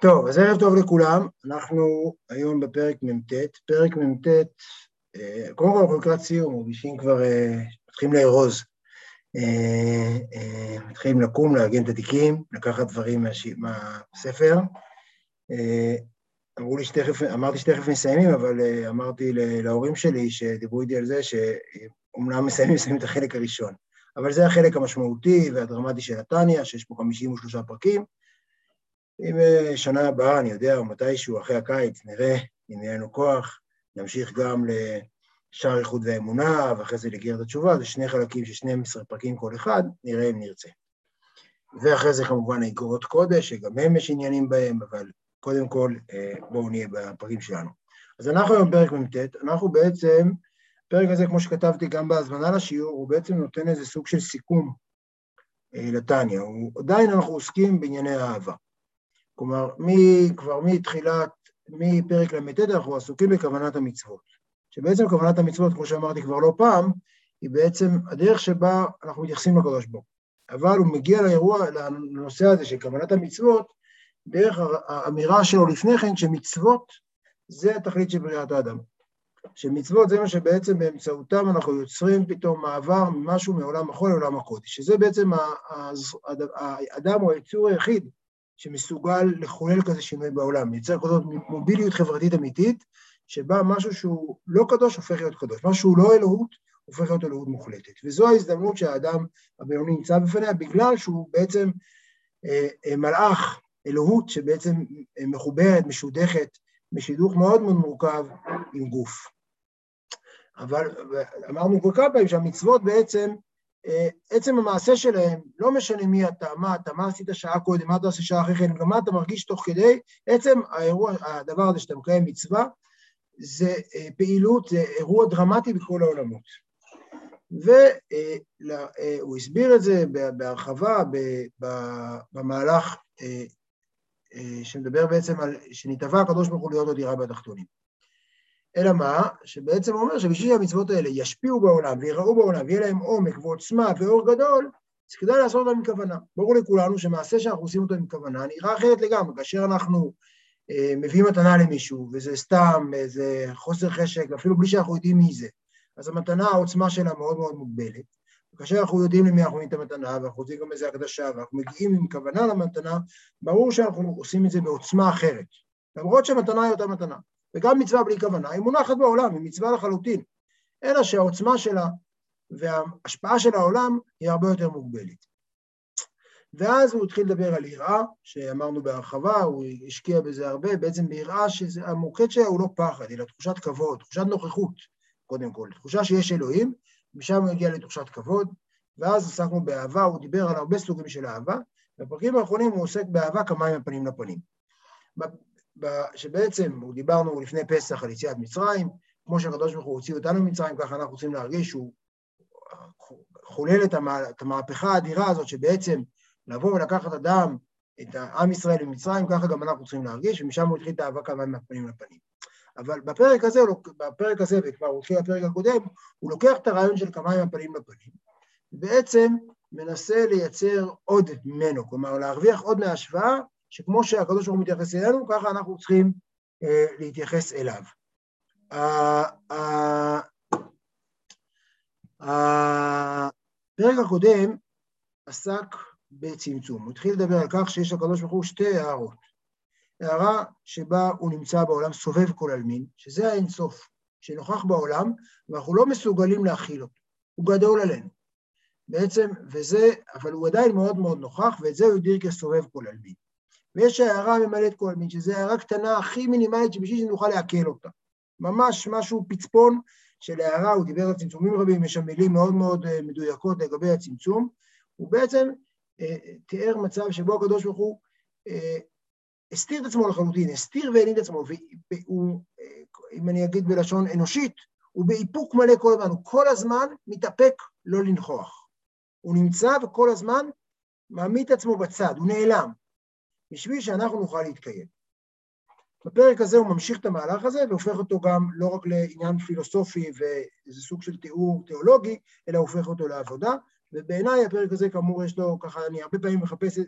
טוב, אז ערב טוב לכולם, אנחנו היום בפרק מ"ט, פרק מ"ט, אה, קודם כל אנחנו לקראת סיום, מרגישים כבר, אה, מתחילים לארוז, אה, מתחילים לקום, לארגן את התיקים, לקחת דברים מהספר. אמרו לי שתכף, אמרתי שתכף מסיימים, אבל אמרתי להורים שלי שדיברו איתי על זה, שאומנם מסיימים, מסיימים את החלק הראשון. אבל זה החלק המשמעותי והדרמטי של נתניה, שיש פה 53 פרקים, אם אה, שנה הבאה, אני יודע, או מתישהו, אחרי הקיץ, נראה אם יהיה לנו כוח, נמשיך גם לשער איחוד ואמונה, ואחרי זה לגרת התשובה, זה שני חלקים של 12 פרקים כל אחד, נראה אם נרצה. ואחרי זה כמובן האגרות קודש, שגם הם יש עניינים בהם, אבל קודם כל אה, בואו נהיה בפרקים שלנו. אז אנחנו היום בפרק מ"ט, אנחנו בעצם, הפרק הזה, כמו שכתבתי גם בהזמנה לשיעור, הוא בעצם נותן איזה סוג של סיכום אה, לטניה. עדיין אנחנו עוסקים בענייני אהבה. כלומר, מי, כבר מתחילת, מפרק ל"ט אנחנו עסוקים בכוונת המצוות. שבעצם כוונת המצוות, כמו שאמרתי כבר לא פעם, היא בעצם הדרך שבה אנחנו מתייחסים לקדוש ברוך אבל הוא מגיע לאירוע, לנושא הזה של כוונת המצוות, דרך האמירה שלו לפני כן, שמצוות זה התכלית של בריאת האדם. שמצוות זה מה שבעצם באמצעותם אנחנו יוצרים פתאום מעבר ממשהו מעולם החול לעולם הקודש, שזה בעצם האדם הוא היצור היחיד שמסוגל לחולל כזה שינוי בעולם, לייצר כזאת מוביליות חברתית אמיתית, שבה משהו שהוא לא קדוש הופך להיות קדוש, משהו שהוא לא אלוהות הופך להיות אלוהות מוחלטת. וזו ההזדמנות שהאדם הבינוני נמצא בפניה, בגלל שהוא בעצם אה, אה, מלאך, אלוהות שבעצם אה, מחוברת, משודכת, בשידוך מאוד מאוד מורכב עם גוף. אבל אמרנו כל כמה פעמים שהמצוות בעצם עצם המעשה שלהם, לא משנה מי אתה, מה אתה, מה עשית שעה קודם, מה אתה עושה שעה אחרי כן, גם מה אתה מרגיש תוך כדי, עצם האירוע, הדבר הזה שאתה מקיים מצווה, זה אה, פעילות, זה אירוע דרמטי בכל העולמות. והוא הסביר את זה בהרחבה במהלך אה, אה, שמדבר בעצם על שנתבע הקדוש ברוך הוא להיות עוד דירה בתחתונים. אלא מה? שבעצם אומר שבשביל שהמצוות האלה ישפיעו בעולם ויראו בעולם ויהיה להם עומק ועוצמה ואור גדול, אז כדאי לעשות אותם עם כוונה. ברור לכולנו שמעשה שאנחנו עושים אותו עם כוונה נראה אחרת לגמרי. כאשר אנחנו אה, מביאים מתנה למישהו, וזה סתם, זה חוסר חשק, אפילו בלי שאנחנו יודעים מי זה, אז המתנה, העוצמה שלה מאוד מאוד מוגבלת. וכאשר אנחנו יודעים למי אנחנו נותנים את המתנה, ואנחנו יודעים גם איזה הקדשה, ואנחנו מגיעים עם כוונה למתנה, ברור שאנחנו עושים את זה בעוצמה אחרת. למרות שהמתנה היא אותה מתנה. וגם מצווה בלי כוונה, היא מונחת בעולם, היא מצווה לחלוטין, אלא שהעוצמה שלה וההשפעה של העולם היא הרבה יותר מוגבלת. ואז הוא התחיל לדבר על יראה, שאמרנו בהרחבה, הוא השקיע בזה הרבה, בעצם ביראה שהמוקד שלה הוא לא פחד, אלא תחושת כבוד, תחושת נוכחות, קודם כל, תחושה שיש אלוהים, משם הוא הגיע לתחושת כבוד, ואז עסקנו באהבה, הוא דיבר על הרבה סוגים של אהבה, בפרקים האחרונים הוא עוסק באהבה כמים הפנים לפנים. שבעצם, דיברנו לפני פסח על יציאת מצרים, כמו שהקדוש ברוך הוא הוציא אותנו ממצרים, ככה אנחנו רוצים להרגיש שהוא חולל את המהפכה האדירה הזאת, שבעצם לבוא ולקחת אדם, את העם ישראל ממצרים, ככה גם אנחנו צריכים להרגיש, ומשם הוא התחיל את האבק המים מהפנים לפנים. אבל בפרק הזה, בפרק הזה, וכבר הוא התחיל בפרק הקודם, הוא לוקח את הרעיון של כמים מהפנים לפנים, ובעצם מנסה לייצר עוד ממנו, כלומר להרוויח עוד מההשוואה שכמו שהקדוש ברוך הוא מתייחס אלינו, ככה אנחנו צריכים אה, להתייחס אליו. הפרק הקודם עסק בצמצום. הוא התחיל לדבר על כך שיש לקדוש ברוך הוא שתי הערות. הערה שבה הוא נמצא בעולם סובב כל עלמין, שזה האינסוף, שנוכח בעולם, ואנחנו לא מסוגלים להכיל אותו. הוא גדול עלינו. בעצם, וזה, אבל הוא עדיין מאוד מאוד נוכח, ואת זה הוא הגדיר כסובב כל עלמין. ויש הערה ממלאת כל מין, שזו הערה קטנה הכי מינימלית שבשביל שנוכל לעכל אותה. ממש משהו פצפון של הערה, הוא דיבר על צמצומים רבים, יש שם מילים מאוד מאוד אה, מדויקות לגבי הצמצום. הוא בעצם אה, תיאר מצב שבו הקדוש ברוך הוא אה, הסתיר את עצמו לחלוטין, הסתיר והעלין את עצמו, והוא, אה, אם אני אגיד בלשון אנושית, הוא באיפוק מלא כל הזמן, הוא כל הזמן מתאפק לא לנכוח. הוא נמצא וכל הזמן מעמיד את עצמו בצד, הוא נעלם. בשביל שאנחנו נוכל להתקיים. בפרק הזה הוא ממשיך את המהלך הזה והופך אותו גם לא רק לעניין פילוסופי ואיזה סוג של תיאור תיאולוגי, אלא הופך אותו לעבודה, ובעיניי הפרק הזה כאמור יש לו ככה, אני הרבה פעמים מחפש,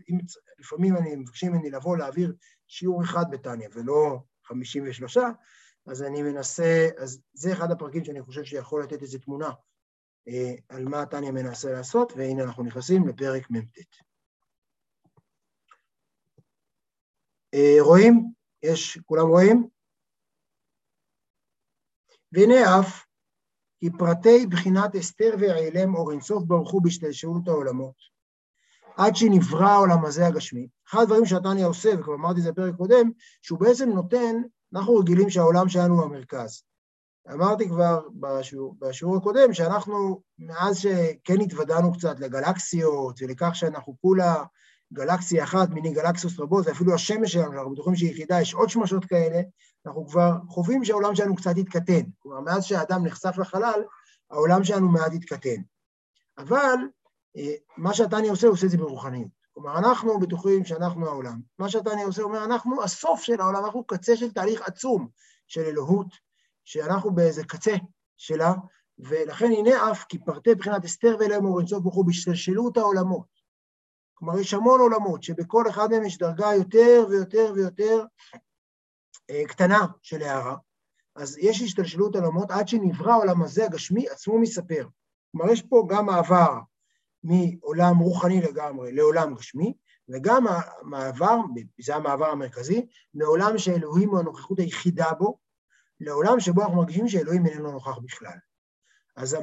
לפעמים אני מבקשים ממני לבוא להעביר שיעור אחד בטניה ולא 53, אז אני מנסה, אז זה אחד הפרקים שאני חושב שיכול לתת איזו תמונה אה, על מה טניה מנסה לעשות, והנה אנחנו נכנסים לפרק מ"ט. אה, רואים? יש, כולם רואים? והנה אף כי פרטי בחינת אסתר והעלם אור אינסוף ברחו בהשתלשלות העולמות, עד שנברא העולם הזה הגשמי. אחד הדברים שהתניא עושה, וכבר אמרתי את זה בפרק קודם, שהוא בעצם נותן, אנחנו רגילים שהעולם שלנו הוא המרכז. אמרתי כבר בשיעור, בשיעור הקודם, שאנחנו, מאז שכן התוודענו קצת לגלקסיות ולכך שאנחנו כולה גלקסיה אחת מיני גלקסיות רבות, ואפילו השמש שלנו, אנחנו בטוחים שהיא יחידה, יש עוד שמשות כאלה, אנחנו כבר חווים שהעולם שלנו קצת התקטן. כלומר, מאז שהאדם נחשף לחלל, העולם שלנו מעט התקטן. אבל אה, מה שהתניא עושה, הוא עושה את זה ברוחניות. כלומר, אנחנו בטוחים שאנחנו העולם. מה שהתניא עושה, הוא אומר, אנחנו הסוף של העולם, אנחנו קצה של תהליך עצום של אלוהות, שאנחנו באיזה קצה שלה, ולכן הנה אף כי פרטי בחינת אסתר ואלוהים אינסוף ברוך הוא בהשתלשלות העולמות. כלומר, יש המון עולמות שבכל אחד מהם יש דרגה יותר ויותר ויותר אה, קטנה של הערה, אז יש השתלשלות עולמות עד שנברא העולם הזה הגשמי עצמו מספר. כלומר, יש פה גם מעבר מעולם רוחני לגמרי לעולם גשמי, וגם המעבר, זה המעבר המרכזי, מעולם שאלוהים הוא הנוכחות היחידה בו, לעולם שבו אנחנו מרגישים שאלוהים איננו נוכח בכלל. אז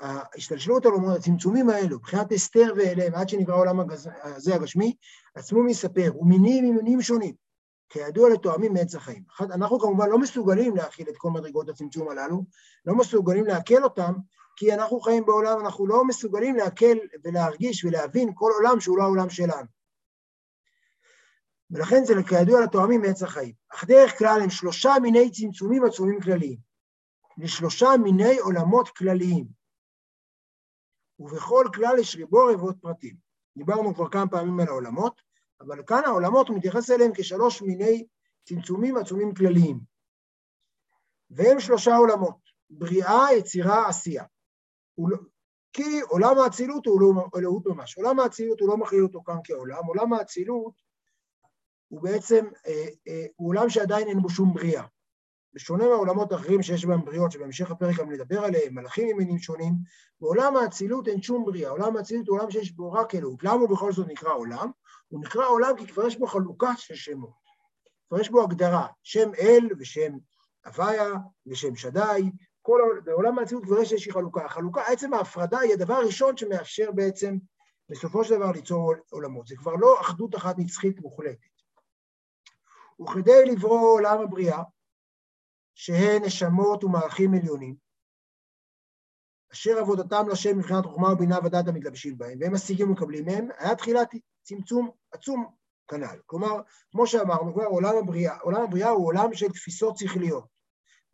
ההשתלשלות העולמות, הצמצומים האלו, מבחינת אסתר ואליהם, עד שנברא העולם הזה הגשמי, עצמו מספר, ומינים ממינים שונים. כידוע לתואמים מעץ החיים. אנחנו כמובן לא מסוגלים להכיל את כל מדרגות הצמצום הללו, לא מסוגלים לעכל אותם, כי אנחנו חיים בעולם, אנחנו לא מסוגלים לעכל ולהרגיש ולהבין כל עולם שהוא לא העולם שלנו. ולכן זה כידוע לתואמים מעץ החיים. אך דרך כלל הם שלושה מיני צמצומים עצומים כלליים, לשלושה מיני עולמות כלליים. ובכל כלל יש ריבו רבות פרטים. דיברנו כבר כמה פעמים על העולמות, אבל כאן העולמות, הוא מתייחס אליהם כשלוש מיני צמצומים עצומים כלליים. והם שלושה עולמות, בריאה, יצירה, עשייה. לא, כי עולם האצילות הוא לא אלוהות ממש. עולם האצילות הוא לא מכליל אותו כאן כעולם, עולם האצילות הוא בעצם, אה, אה, הוא עולם שעדיין אין בו שום בריאה. בשונה מהעולמות האחרים שיש בהם בריאות, שבהמשך הפרק גם נדבר עליהם, מלאכים ממינים שונים, בעולם האצילות אין שום בריאה. עולם האצילות הוא עולם שיש בו רק אלוהות. למה הוא בכל זאת נקרא עולם? הוא נקרא עולם כי כבר יש בו חלוקה של שמות. כבר יש בו הגדרה, שם אל ושם הוויה ושם שדי, כל, בעולם האצילות כבר יש איזושהי חלוקה. החלוקה, עצם ההפרדה היא הדבר הראשון שמאפשר בעצם בסופו של דבר ליצור עולמות. זה כבר לא אחדות אחת נצחית מוחלטת. וכדי לברוא עולם הבריאה, שהן נשמות ומערכים עליונים, אשר עבודתם לשם מבחינת חוכמה ובינה ודעת המתלבשים בהם, והם משיגים ומקבלים מהם, היה תחילת צמצום עצום כנ"ל. כלומר, כמו שאמרנו כבר, עולם הבריאה, עולם הבריאה הוא עולם של תפיסות שכליות.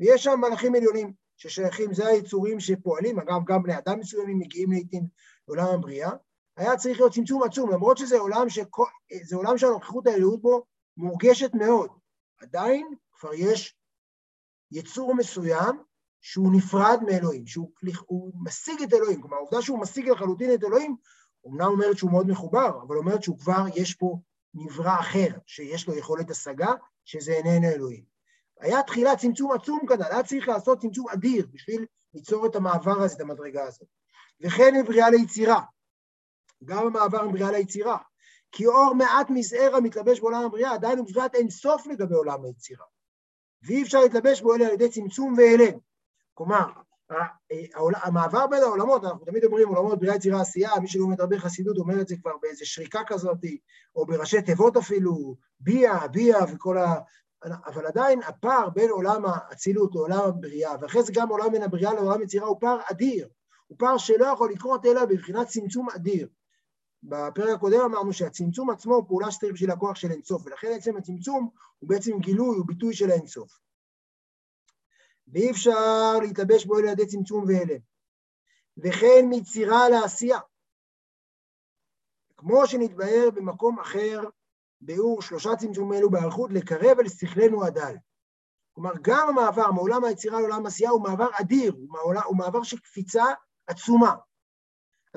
ויש שם מלאכים עליונים ששייכים, זה היצורים שפועלים, אגב, גם בני אדם מסוימים מגיעים לעיתים לעולם הבריאה. היה צריך להיות צמצום עצום, למרות שזה עולם, זה עולם שהנוכחות האלוהות בו מורגשת מאוד. עדיין כבר יש יצור מסוים שהוא נפרד מאלוהים, שהוא משיג את אלוהים, כלומר העובדה שהוא משיג לחלוטין את אלוהים, אומנם אומרת שהוא מאוד מחובר, אבל אומרת שהוא כבר, יש פה נברא אחר, שיש לו יכולת השגה, שזה איננו אלוהים. היה תחילה צמצום עצום כנ"ל, היה צריך לעשות צמצום אדיר בשביל ליצור את המעבר הזה, את המדרגה הזאת. וכן מבריאה ליצירה, גם המעבר מבריאה ליצירה. כי אור מעט מזער המתלבש בעולם הבריאה, עדיין הוא בבחינת אין סוף לגבי עולם היצירה. ואי אפשר להתלבש בו אלא על ידי צמצום והלם. כלומר, המעבר בין העולמות, אנחנו תמיד אומרים עולמות בריאה יצירה עשייה, מי שלומד הרבה חסידות אומר את זה כבר באיזה שריקה כזאת, או בראשי תיבות אפילו, ביה, ביה וכל ה... אבל עדיין הפער בין עולם האצילות לעולם הבריאה, ואחרי זה גם עולם בין הבריאה לעולם יצירה, הוא פער אדיר. הוא פער שלא יכול לקרות אלא בבחינת צמצום אדיר. בפרק הקודם אמרנו שהצמצום עצמו הוא פעולה שצריך בשביל הכוח של אינסוף, ולכן עצם הצמצום הוא בעצם גילוי, הוא ביטוי של האינסוף. ואי אפשר להתלבש בו על ידי צמצום והלם. וכן מצירה לעשייה. כמו שנתבהר במקום אחר, ביאור שלושה צמצומים אלו באריכות, לקרב אל שכלנו הדל. כלומר, גם המעבר מעולם היצירה לעולם העשייה הוא מעבר אדיר, הוא מעבר של קפיצה עצומה.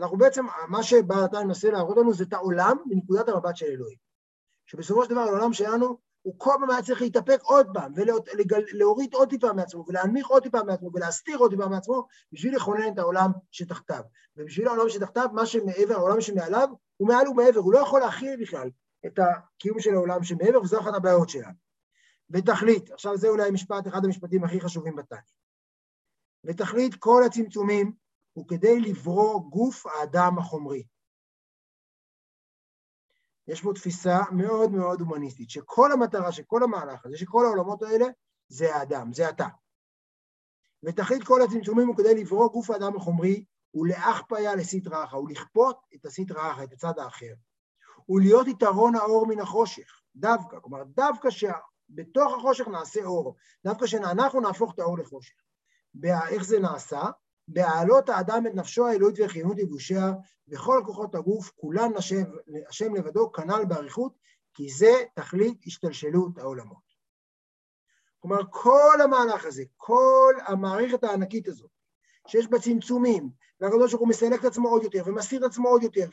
אנחנו בעצם, מה שבעל התניא מנסה להראות לנו זה את העולם מנקודת המבט של אלוהים. שבסופו של דבר העולם שלנו, הוא כל פעם היה צריך להתאפק עוד פעם, ולהוריד עוד טיפה מעצמו, ולהנמיך עוד טיפה מעצמו, ולהסתיר עוד טיפה מעצמו, בשביל לכונן את העולם שתחתיו. ובשביל העולם שתחתיו, מה שמעבר, העולם שמעליו, הוא מעל ומעבר, הוא לא יכול להכיל בכלל את הקיום של העולם שמעבר, וזו אחת הבעיות שלנו. ותכלית, עכשיו זה אולי משפט, אחד המשפטים הכי חשובים בתניא. ותכלית כל הצמצומים הוא כדי לברוא גוף האדם החומרי. יש פה תפיסה מאוד מאוד הומניסטית, שכל המטרה, שכל המהלך הזה, שכל העולמות האלה, זה האדם, זה אתה. ותכלית כל הצמצומים הוא כדי לברוא גוף האדם החומרי ולהכפיה לסטרא אחא, ולכפות את הסטרא אחא, את הצד האחר. ולהיות יתרון האור מן החושך, דווקא, כלומר, דווקא שבתוך החושך נעשה אור, דווקא שאנחנו נהפוך את האור לחושך. איך זה נעשה? בהעלות האדם את נפשו האלוהית וחיונות יבושיה, וכל כוחות הגוף, כולן השם, השם לבדו, כנ"ל באריכות, כי זה תכלית השתלשלות העולמות. כלומר, כל המהלך הזה, כל המערכת הענקית הזאת, שיש בה צמצומים, והקדוש ברוך הוא מסלק את עצמו עוד יותר, ומסתיר את עצמו עוד יותר,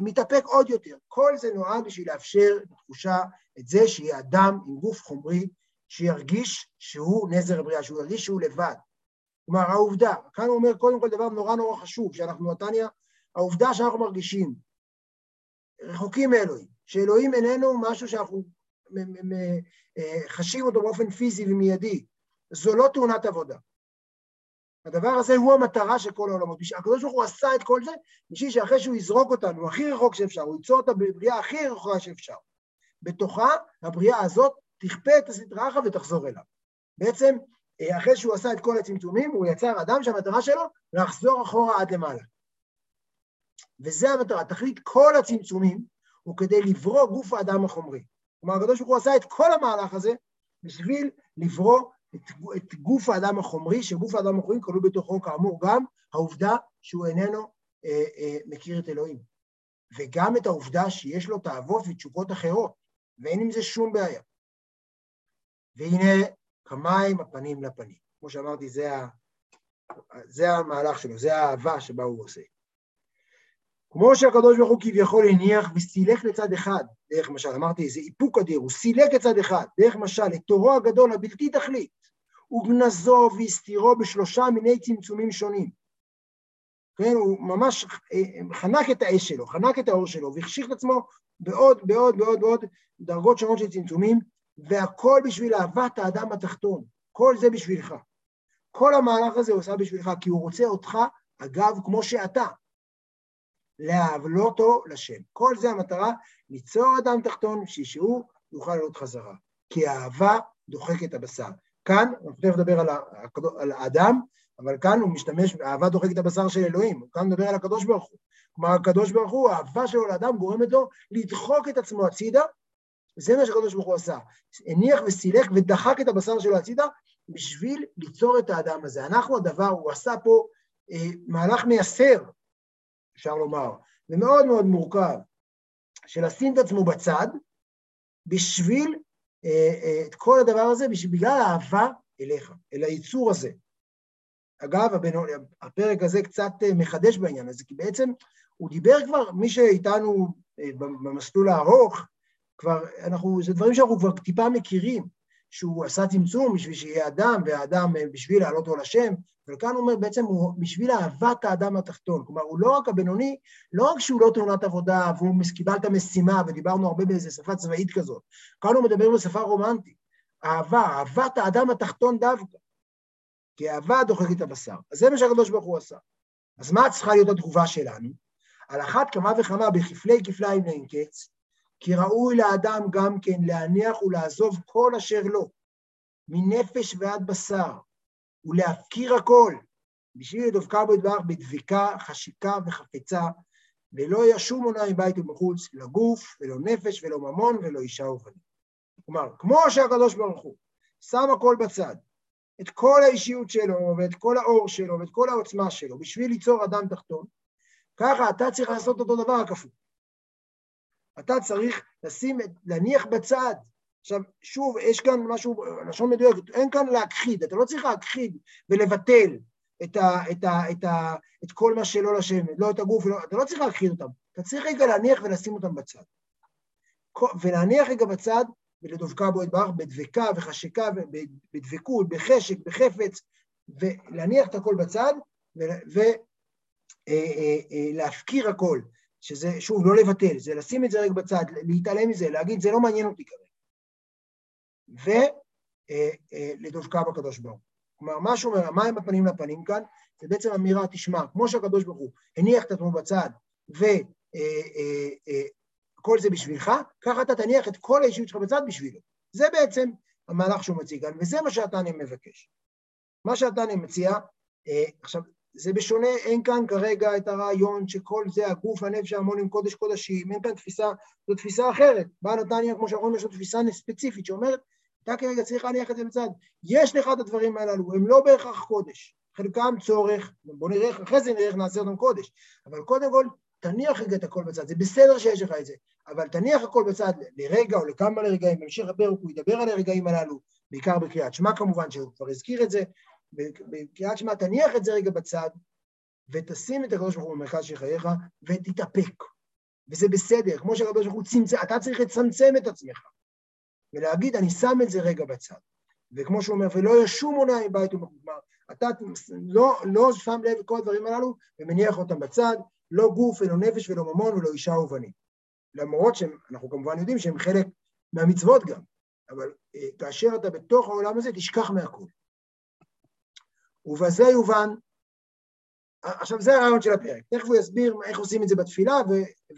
ומתאפק אה, אה, אה, עוד יותר, כל זה נועד בשביל לאפשר את התחושה, את זה שיהיה אדם עם גוף חומרי, שירגיש שהוא נזר הבריאה, שהוא ירגיש שהוא לבד. כלומר, העובדה, כאן הוא אומר קודם כל דבר נורא נורא חשוב, שאנחנו נתניה, העובדה שאנחנו מרגישים רחוקים מאלוהים, שאלוהים איננו משהו שאנחנו חשים אותו באופן פיזי ומיידי, זו לא תאונת עבודה. הדבר הזה הוא המטרה של כל העולמות. הקדוש ברוך הוא עשה את כל זה בשביל שאחרי שהוא יזרוק אותנו הכי רחוק שאפשר, הוא ייצור את הבריאה הכי רחוקה שאפשר. בתוכה, הבריאה הזאת תכפה את הסדרה אחת ותחזור אליו. בעצם אה, אחרי שהוא עשה את כל הצמצומים, הוא יצר אדם שהמטרה שלו לחזור אחורה עד למעלה. וזה המטרה, תכלית כל הצמצומים הוא כדי לברוא גוף האדם החומרי. כלומר, הקדוש ברוך הוא עשה את כל המהלך הזה בשביל לברוא את, את גוף האדם החומרי, שגוף האדם החומרי כלול בתוכו כאמור גם העובדה שהוא איננו אה, אה, מכיר את אלוהים. וגם את העובדה שיש לו תאוות ותשוקות אחרות, ואין עם זה שום בעיה. והנה כמים הפנים לפנים. כמו שאמרתי, זה, ה, זה המהלך שלו, זה האהבה שבה הוא עושה. כמו שהקדוש ברוך הוא כביכול הניח וסילק לצד אחד, דרך משל, אמרתי, זה איפוק אדיר, הוא סילק לצד אחד, דרך משל, את תורו הגדול הבלתי תכלית, וגנזו והסתירו בשלושה מיני צמצומים שונים. כן, הוא ממש אה, חנק את האש שלו, חנק את האור שלו, והחשיך את עצמו בעוד, בעוד, בעוד, בעוד דרגות שונות של צמצומים, והכל בשביל אהבת האדם התחתון, כל זה בשבילך. כל המהלך הזה הוא עושה בשבילך, כי הוא רוצה אותך, אגב, כמו שאתה, להבלותו לשם. כל זה המטרה, ליצור אדם תחתון, בשביל שהוא יוכל לעלות חזרה. כי האהבה דוחקת הבשר. כאן, אנחנו תכף נדבר על, על האדם, אבל כאן הוא משתמש, האהבה דוחקת את הבשר של אלוהים, הוא כאן מדבר על הקדוש ברוך הוא. כלומר, הקדוש ברוך הוא, האהבה שלו לאדם גורמת לו לדחוק את עצמו הצידה זה מה שהקדוש ברוך הוא עשה. הניח וסילק ודחק את הבשר שלו הצידה בשביל ליצור את האדם הזה. אנחנו הדבר, הוא עשה פה אה, מהלך מייסר, אפשר לומר, ומאוד מאוד מורכב, של לשים את עצמו בצד בשביל אה, אה, את כל הדבר הזה, בגלל האהבה אליך, אל היצור הזה. אגב, הפרק הזה קצת אה, מחדש בעניין הזה, כי בעצם הוא דיבר כבר, מי שאיתנו אה, במסלול הארוך, כבר, אנחנו, זה דברים שאנחנו כבר טיפה מכירים, שהוא עשה צמצום בשביל שיהיה אדם, והאדם אה, בשביל לעלות לו לשם, וכאן הוא אומר בעצם הוא בשביל אהבת האדם התחתון, כלומר הוא לא רק הבינוני, לא רק שהוא לא תאונת עבודה והוא קיבל את המשימה, ודיברנו הרבה באיזה שפה צבאית כזאת, כאן הוא מדבר בשפה רומנטית, אהבה, אהבת האדם התחתון דווקא, כי אהבה דוחקת את הבשר. אז זה מה שהקדוש ברוך הוא עשה. אז מה צריכה להיות התגובה שלנו? על אחת כמה וכמה בכפלי כפליים לאין קץ, כי ראוי לאדם גם כן להניח ולעזוב כל אשר לו, מנפש ועד בשר, ולהפקיר הכל, בשביל לדבקה בו יתברך בדבקה, חשיקה וחפצה, ולא ישום עונה מבית ומחוץ, לא גוף, ולא נפש, ולא ממון, ולא אישה ובנים. כלומר, כמו שהקדוש ברוך הוא שם הכל בצד, את כל האישיות שלו, ואת כל האור שלו, ואת כל העוצמה שלו, בשביל ליצור אדם תחתון, ככה אתה צריך לעשות אותו דבר הכפול. אתה צריך לשים, להניח בצד. עכשיו, שוב, יש כאן משהו, לשון מדויקת, אין כאן להכחיד, אתה לא צריך להכחיד ולבטל את, ה, את, ה, את, ה, את כל מה שלא לשם, לא את הגוף, לא, אתה לא צריך להכחיד אותם, אתה צריך רגע להניח ולשים אותם בצד. ולהניח רגע בצד ולדבקה בו אתברך בדבקה וחשקה, בדבקות, בחשק, בחפץ, ולהניח את הכל בצד ולהפקיר אה, אה, הכל, שזה, שוב, לא לבטל, זה לשים את זה רגע בצד, להתעלם מזה, להגיד, זה לא מעניין אותי כרגע. ולדבקה בקדוש ברוך הוא. כלומר, מה שאומר, המים בפנים לפנים כאן, זה בעצם אמירה, תשמע, כמו שהקדוש ברוך הוא הניח את עצמו בצד, ו... כל זה בשבילך, ככה אתה תניח את כל האישיות שלך בצד בשבילו. זה בעצם המהלך שהוא מציג כאן, וזה מה שהתניא מבקש. מה שהתניא מציע, אה, עכשיו, זה בשונה, אין כאן כרגע את הרעיון שכל זה הגוף, הנפש, ההמונים, קודש קודשים, אין כאן תפיסה, זו תפיסה אחרת. בא נתניה, כמו שאנחנו אומרים, יש לו תפיסה ספציפית שאומרת, אתה כרגע צריך להניח את זה בצד. יש לך את הדברים הללו, הם לא בהכרח קודש. חלקם צורך, בוא נראה, אחרי זה נראה איך נעשה אותם קודש. אבל קודם כל, תניח רגע את הכל בצד, זה בסדר שיש לך את זה, אבל תניח הכל בצד לרגע או לכמה לרגעים, בהמשך הפרק הוא ידבר על הרגעים הללו, בעיקר בקריאת שמע כמובן, שהוא כבר הזכיר את זה, בקריאת שמע תניח את זה רגע בצד, ותשים את הקדוש ברוך הוא במרכז של חייך, ותתאפק. וזה בסדר, כמו שהקדוש ברוך הוא צמצם, אתה צריך לצמצם את עצמך, ולהגיד, אני שם את זה רגע בצד. וכמו שהוא אומר, ולא ישום עונה מבית ומחומר, אתה לא, לא שם לב לכל הדברים הללו, ומניח אותם בצד, לא גוף ולא נפש ולא ממון ולא אישה ובנים. למרות שאנחנו כמובן יודעים שהם חלק מהמצוות גם, אבל אה, כאשר אתה בתוך העולם הזה, תשכח מהכול. ובזה יובן, עכשיו זה הרעיון של הפרק, תכף הוא יסביר איך עושים את זה בתפילה ו,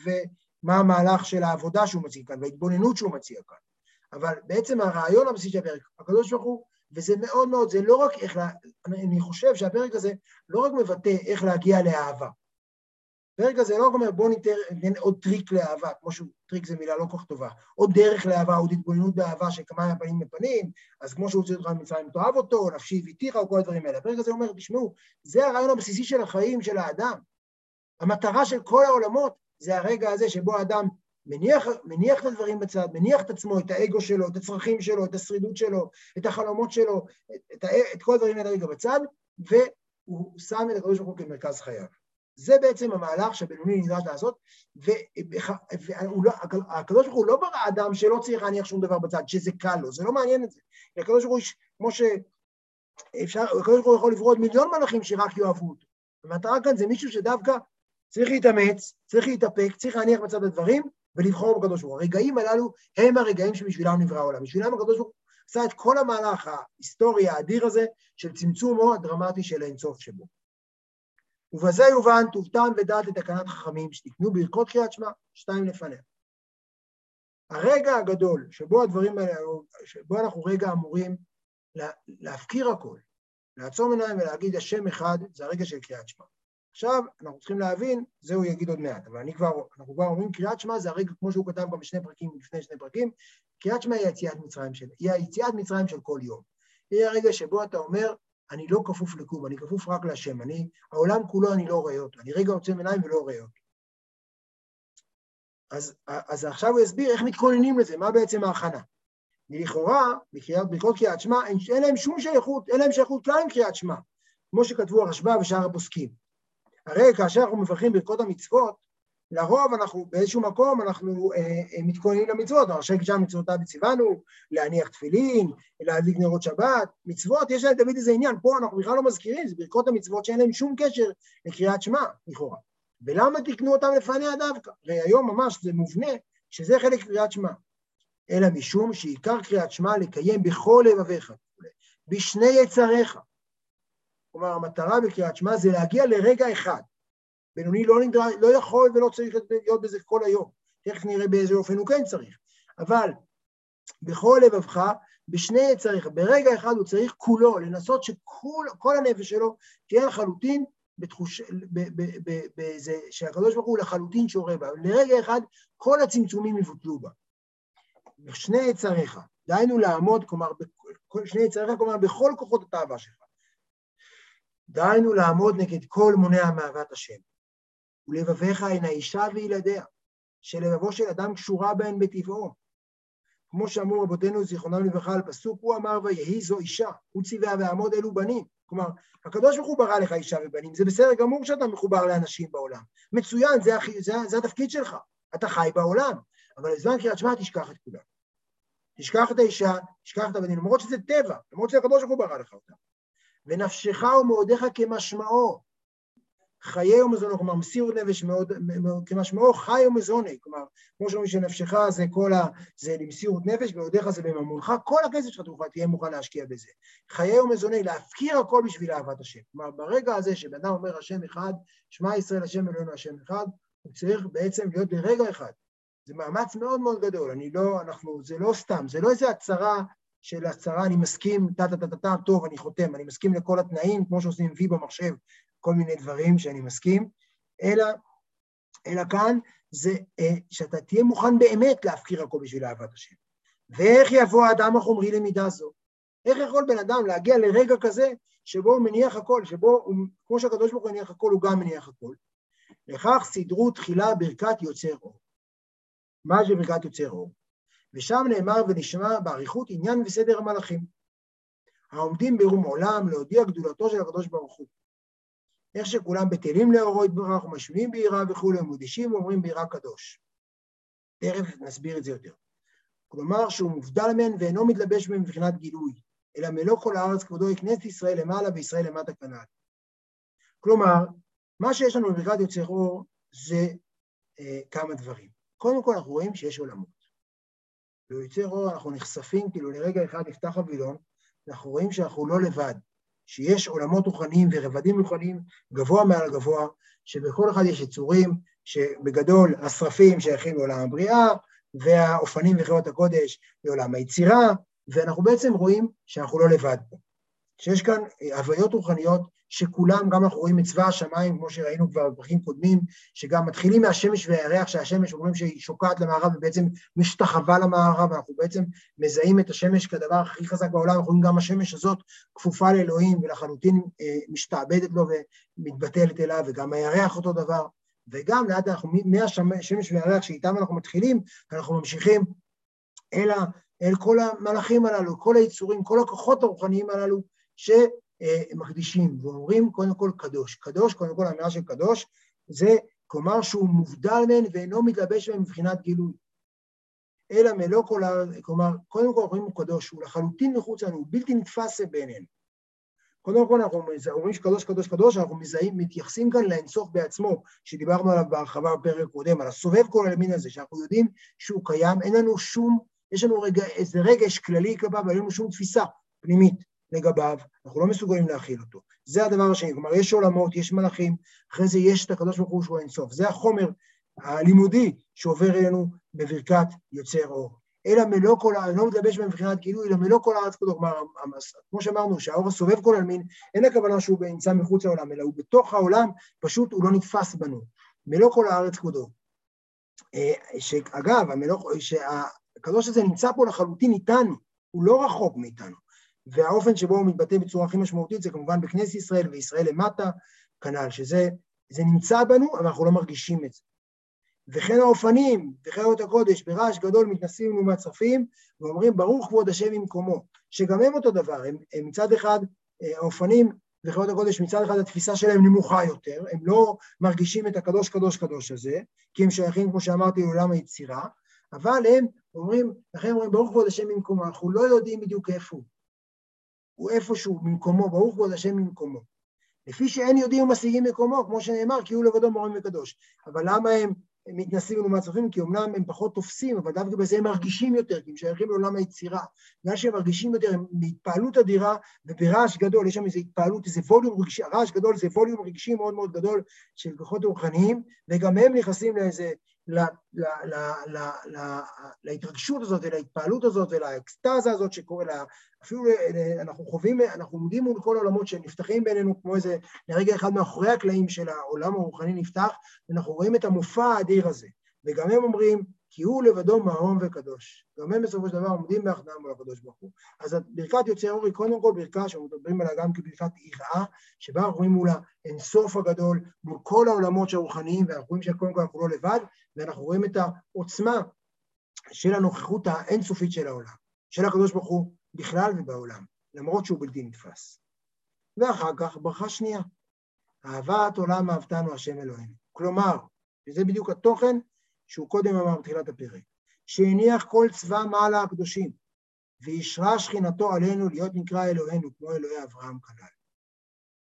ומה המהלך של העבודה שהוא מציג כאן וההתבוננות שהוא מציע כאן. אבל בעצם הרעיון הבסיסי של הפרק, הקדוש ברוך הוא, וזה מאוד מאוד, זה לא רק איך, לה, אני חושב שהפרק הזה לא רק מבטא איך להגיע לאהבה, ברגע זה לא אומר בוא ניתן עוד טריק לאהבה, כמו שטריק זה מילה לא כל כך טובה, עוד דרך לאהבה, עוד התבוננות באהבה שכמים הפנים לפנים, אז כמו שהוא הוציא אותך ממצרים תאהב אותו, נפשי איוויתיך, או כל הדברים האלה. ברגע זה אומר, תשמעו, זה הרעיון הבסיסי של החיים של האדם. המטרה של כל העולמות זה הרגע הזה שבו האדם מניח, מניח את הדברים בצד, מניח את עצמו, את האגו שלו, את הצרכים שלו, את השרידות שלו, את החלומות שלו, את, את כל הדברים האלה רגע בצד, והוא שם את הקדוש ברוך הוא כמרכז חייו. זה בעצם המהלך שהבינוני נדרש לעשות, והקדוש ברוך הוא לא ברא אדם שלא צריך להניח שום דבר בצד, שזה קל לו, זה לא מעניין את זה. הקדוש ברוך הוא, כמו שאפשר, הקדוש ברוך הוא יכול לברוא עוד מיליון מלאכים שרק יאהבו אותו. המטרה כאן זה מישהו שדווקא צריך להתאמץ, צריך להתאפק, צריך להניח בצד הדברים ולבחור בקדוש ברוך הוא. הרגעים הללו הם הרגעים שבשבילם נברא העולם. בשבילם הקדוש ברוך הוא עשה את כל המהלך ההיסטורי האדיר הזה של צמצומו הדרמטי של האינסוף שבו. ובזה יובן טוב טעם ודעת לתקנת חכמים שתקנו ברכות קריאת שמע, שתיים לפניה. הרגע הגדול שבו הדברים האלה, שבו אנחנו רגע אמורים לה, להפקיר הכל, לעצום עיניים ולהגיד השם אחד, זה הרגע של קריאת שמע. עכשיו, אנחנו צריכים להבין, זה הוא יגיד עוד מעט, אבל אני כבר, אנחנו כבר אומרים קריאת שמע זה הרגע, כמו שהוא כתב גם בשני פרקים, לפני שני פרקים, קריאת שמע היא היציאת מצרים של, היא היציאת מצרים של כל יום. היא הרגע שבו אתה אומר, אני לא כפוף לכלום, אני כפוף רק להשם. אני, העולם כולו אני לא רואה אותו. אני רגע עוצם עיניים ולא רואה אותו. אז, אז עכשיו הוא יסביר איך מתכוננים לזה, מה בעצם ההכנה. לכאורה, בקריאות קריאת שמע, אין, אין להם שום שייכות, אין להם שייכות כלל עם קריאת שמע, כמו שכתבו הרשב"א ושאר הפוסקים. הרי כאשר אנחנו מברכים ברכות המצוות, לרוב אנחנו באיזשהו מקום אנחנו אה, אה, מתכוננים למצוות, אשר גישה מצוותיו וציוונו, להניח תפילין, להדליק נרות שבת, מצוות, יש להם תמיד איזה עניין, פה אנחנו בכלל לא מזכירים, זה ברכות המצוות שאין להם שום קשר לקריאת שמע, לכאורה. ולמה תקנו אותם לפניה דווקא? הרי היום ממש זה מובנה שזה חלק קריאת שמע. אלא משום שעיקר קריאת שמע לקיים בכל לבביך, בשני יצריך. כלומר, המטרה בקריאת שמע זה להגיע לרגע אחד, בינוני לא, נדע, לא יכול ולא צריך להיות בזה כל היום. תכף נראה באיזה אופן הוא כן צריך. אבל בכל לבבך, בשני יצריך, ברגע אחד הוא צריך כולו, לנסות שכל הנפש שלו תהיה לחלוטין בתחוש... בזה שהקדוש ברוך הוא לחלוטין שורה בה. לרגע אחד כל הצמצומים יבוטלו בה. בשני יצריך, דהיינו לעמוד, כלומר, שני יצריך, כלומר, בכל כוחות התאווה שלך. דהיינו לעמוד נגד כל מונע מאהבת השם. ולבביך הן האישה וילדיה, שלבבו של אדם קשורה בהן בטבעו. כמו שאמרו רבותינו זיכרונם לברכה על פסוק, הוא אמר ויהי זו אישה, הוא ציווה ועמוד אלו בנים. כלומר, הקדוש ברוך הוא ברא לך אישה ובנים, זה בסדר גמור שאתה מחובר לאנשים בעולם. מצוין, זה, זה, זה התפקיד שלך, אתה חי בעולם, אבל בזמן קריאת שמע תשכח את כולם. תשכח את האישה, תשכח את הבנים, למרות שזה טבע, למרות שהקדוש ברוך הוא ברא לך אותם. ונפשך ומאודיך כמשמעו, חיי ומזונו, כלומר מסירות נפש מאוד, כמשמעו חי ומזוני, כלומר, כמו שאומרים שנפשך זה כל ה... זה למסירות נפש, ועודיך זה בממונך, כל הכסף שלך תוכל, תהיה מוכן להשקיע בזה. חיי ומזוני, להפקיר הכל בשביל אהבת השם. כלומר, ברגע הזה שבן אדם אומר השם אחד, שמע ישראל השם אלוהינו השם אחד, הוא צריך בעצם להיות לרגע אחד. זה מאמץ מאוד מאוד גדול, אני לא, אנחנו, זה לא סתם, זה לא איזה הצהרה של הצהרה, אני מסכים, טה-טה-טה-טה, טוב, אני חותם, אני מסכים לכל התנאים, כמו שעושים וי במחשב, כל מיני דברים שאני מסכים, אלא, אלא כאן זה אה, שאתה תהיה מוכן באמת להפקיר הכל בשביל אהבת השם. ואיך יבוא האדם החומרי למידה זו? איך יכול בן אדם להגיע לרגע כזה שבו הוא מניח הכל, שבו, הוא, כמו שהקדוש ברוך הוא מניח הכל, הוא גם מניח הכל. לכך סידרו תחילה ברכת יוצר אור. מה זה ברכת יוצר אור? ושם נאמר ונשמע באריכות עניין וסדר המלאכים, העומדים ברום עולם להודיע גדולתו של הקדוש ברוך הוא. איך שכולם בטלים לאורו יתברך ומשמיעים ביראה וכולי, ומודישים ואומרים ביראה קדוש. תכף נסביר את זה יותר. כלומר שהוא מובדל מהן ואינו מתלבש מהן מבחינת גילוי, אלא מלוא כל הארץ כבודו יקנס ישראל למעלה וישראל למטה כנ"ל. כלומר, מה שיש לנו בברכת יוצר אור זה אה, כמה דברים. קודם כל אנחנו רואים שיש עולמות. ביוצר אור אנחנו נחשפים, כאילו לרגע אחד נפתח הווילון, אנחנו רואים שאנחנו לא לבד, שיש עולמות רוחניים ורבדים רוחניים גבוה מעל גבוה, שבכל אחד יש יצורים, שבגדול השרפים שייכים לעולם הבריאה, והאופנים וחיות הקודש לעולם היצירה, ואנחנו בעצם רואים שאנחנו לא לבד פה. שיש כאן הוויות רוחניות שכולם, גם אנחנו רואים את צבא השמיים, כמו שראינו כבר בפרקים קודמים, שגם מתחילים מהשמש והירח, שהשמש אומרים שהיא שוקעת למערב ובעצם משתחווה למערב, אנחנו בעצם מזהים את השמש כדבר הכי חזק בעולם, אנחנו רואים גם השמש הזאת כפופה לאלוהים ולחלוטין אה, משתעבדת לו ומתבטלת אליו, וגם הירח אותו דבר, וגם לאט אנחנו, מהשמש והירח שאיתם אנחנו מתחילים, אנחנו ממשיכים אל, ה, אל כל המלאכים הללו, כל היצורים, כל הכוחות הרוחניים הללו, ש... מקדישים ואומרים קודם כל קדוש. קדוש, קודם כל האמירה של קדוש, זה כלומר שהוא מובדל מהן ואינו מתלבש מהן מבחינת גילוי. אלא מלוא כל ה... כלומר, קודם כל אומרים הוא קדוש, הוא לחלוטין מחוץ לנו, הוא בלתי נתפס בעינינו. קודם כל אנחנו אומרים שקדוש קדוש קדוש, אנחנו מזהים, מתייחסים כאן לאינסוף בעצמו, שדיברנו עליו בהרחבה בפרק קודם, על הסובב כל הלמין הזה, שאנחנו יודעים שהוא קיים, אין לנו שום, יש לנו רגע, איזה רגש כללי כלפיו, ואין לנו שום תפיסה פנימית. לגביו, אנחנו לא מסוגלים להכיל אותו. זה הדבר השני, כלומר יש עולמות, יש מלאכים, אחרי זה יש את הקדוש ברוך הוא שהוא אינסוף. זה החומר הלימודי שעובר אלינו בברכת יוצר אור. אלא מלוא כל הארץ, לא מתלבש מבחינת גילוי, אלא מלוא כל הארץ כבודו. כלומר, כמו שאמרנו, שהאור הסובב כל עלמין, אין הכוונה שהוא נמצא מחוץ לעולם, אלא הוא בתוך העולם, פשוט הוא לא נתפס בנו. מלוא כל הארץ כבודו. אה, שאגב, שהקדוש הזה נמצא פה לחלוטין איתנו, הוא לא רחוק מאיתנו. והאופן שבו הוא מתבטא בצורה הכי משמעותית זה כמובן בכנסת ישראל וישראל למטה, כנ"ל, שזה זה נמצא בנו, אבל אנחנו לא מרגישים את זה. וכן האופנים וחיות הקודש ברעש גדול מתנסים לנו מהצרפים ואומרים ברוך כבוד השם במקומו, שגם הם אותו דבר, הם, הם מצד אחד, אה, האופנים וחיות הקודש מצד אחד התפיסה שלהם נמוכה יותר, הם לא מרגישים את הקדוש קדוש קדוש הזה, כי הם שייכים, כמו שאמרתי, לעולם היצירה, אבל הם אומרים, לכן אומרים ברוך כבוד השם במקומו, אנחנו לא יודעים בדיוק איפה הוא. הוא איפשהו ממקומו, ברוך כבוד השם ממקומו. לפי שאין יודעים ומשיגים מקומו, כמו שנאמר, כי הוא לבדו מורים וקדוש. אבל למה הם מתנסים לנו מהצופים? כי אמנם הם פחות תופסים, אבל דווקא בזה הם מרגישים יותר, כי הם שייכים לעולם היצירה. בגלל שהם מרגישים יותר, הם בהתפעלות אדירה וברעש גדול, יש שם איזו התפעלות, איזה ווליום רגשי, רעש גדול זה ווליום רגשי מאוד מאוד גדול של כוחות רוחניים, וגם הם נכנסים לאיזה להתרגשות הזאת ולהתפעלות הזאת ולאקסטזה הזאת שקורה, לה, אפילו אנחנו חווים, אנחנו עומדים מול כל העולמות שנפתחים בינינו כמו איזה, לרגע אחד מאחורי הקלעים של העולם הרוחני נפתח, ואנחנו רואים את המופע האדיר הזה. וגם הם אומרים, כי הוא לבדו מרום וקדוש. גם הם בסופו של דבר עומדים ביחדם מול הקדוש ברוך הוא. אז ברכת יוצא אור היא קודם כל ברכה שמדברים עליה גם כברכת יראה, שבה אנחנו רואים מול האינסוף הגדול, מול כל העולמות הרוחניים, ואנחנו רואים שקודם כל אנחנו לא לבד, ואנחנו רואים את העוצמה של הנוכחות האינסופית של העולם, של הקדוש ברוך הוא בכלל ובעולם, למרות שהוא בלתי נתפס. ואחר כך ברכה שנייה, אהבת עולם אהבתנו השם אלוהינו. כלומר, וזה בדיוק התוכן שהוא קודם אמר בתחילת הפרק, שהניח כל צבא מעלה הקדושים, וישרה שכינתו עלינו להיות נקרא אלוהינו, כמו אלוהי אברהם כנ"ל.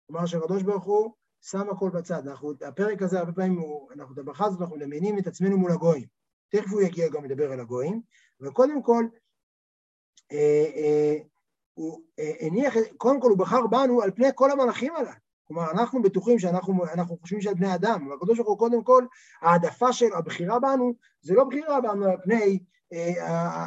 כלומר שהקדוש ברוך הוא שם הכל בצד. אנחנו, הפרק הזה, הרבה פעמים, הוא, אנחנו, את הברכה הזאת, אנחנו מדמיינים את עצמנו מול הגויים. תכף הוא יגיע גם לדבר על הגויים, אבל קודם כל, אה, אה, הוא אה, הניח, קודם כל הוא בחר בנו על פני כל המלאכים הללו. כלומר, אנחנו בטוחים שאנחנו אנחנו חושבים שעל בני אדם, אבל הקדוש ברוך הוא קודם כל, העדפה של הבחירה בנו, זה לא בחירה בנו על פני אה,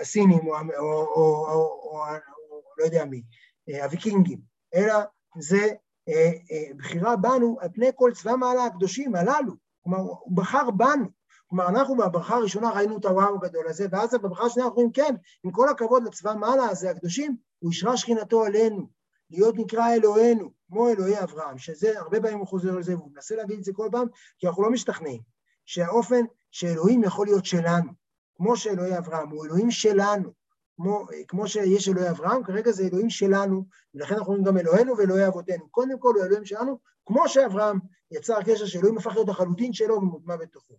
הסינים או, או, או, או, או לא יודע מי, אה, הוויקינגים, אלא זה אה, אה, בחירה בנו על פני כל צבא מעלה הקדושים הללו. כלומר, הוא בחר בנו. כלומר, אנחנו בברכה הראשונה ראינו את הוואו הגדול הזה, ואז בברכה השנייה אנחנו אומרים, כן, עם כל הכבוד לצבא מעלה הזה, הקדושים, הוא ישרה שכינתו עלינו, להיות נקרא אלוהינו, כמו אלוהי אברהם, שזה, הרבה פעמים הוא חוזר לזה, והוא מנסה להגיד את זה כל פעם, כי אנחנו לא משתכנעים, שהאופן שאלוהים יכול להיות שלנו, כמו שאלוהי אברהם, הוא אלוהים שלנו, כמו, כמו שיש אלוהי אברהם, כרגע זה אלוהים שלנו, ולכן אנחנו אומרים גם אלוהינו ואלוהי אבותינו. קודם כל הוא אלוהים שלנו, כמו שאברהם יצר קשר שאלוהים הפך להיות החלוטין שלו ומוטמע בתוכו.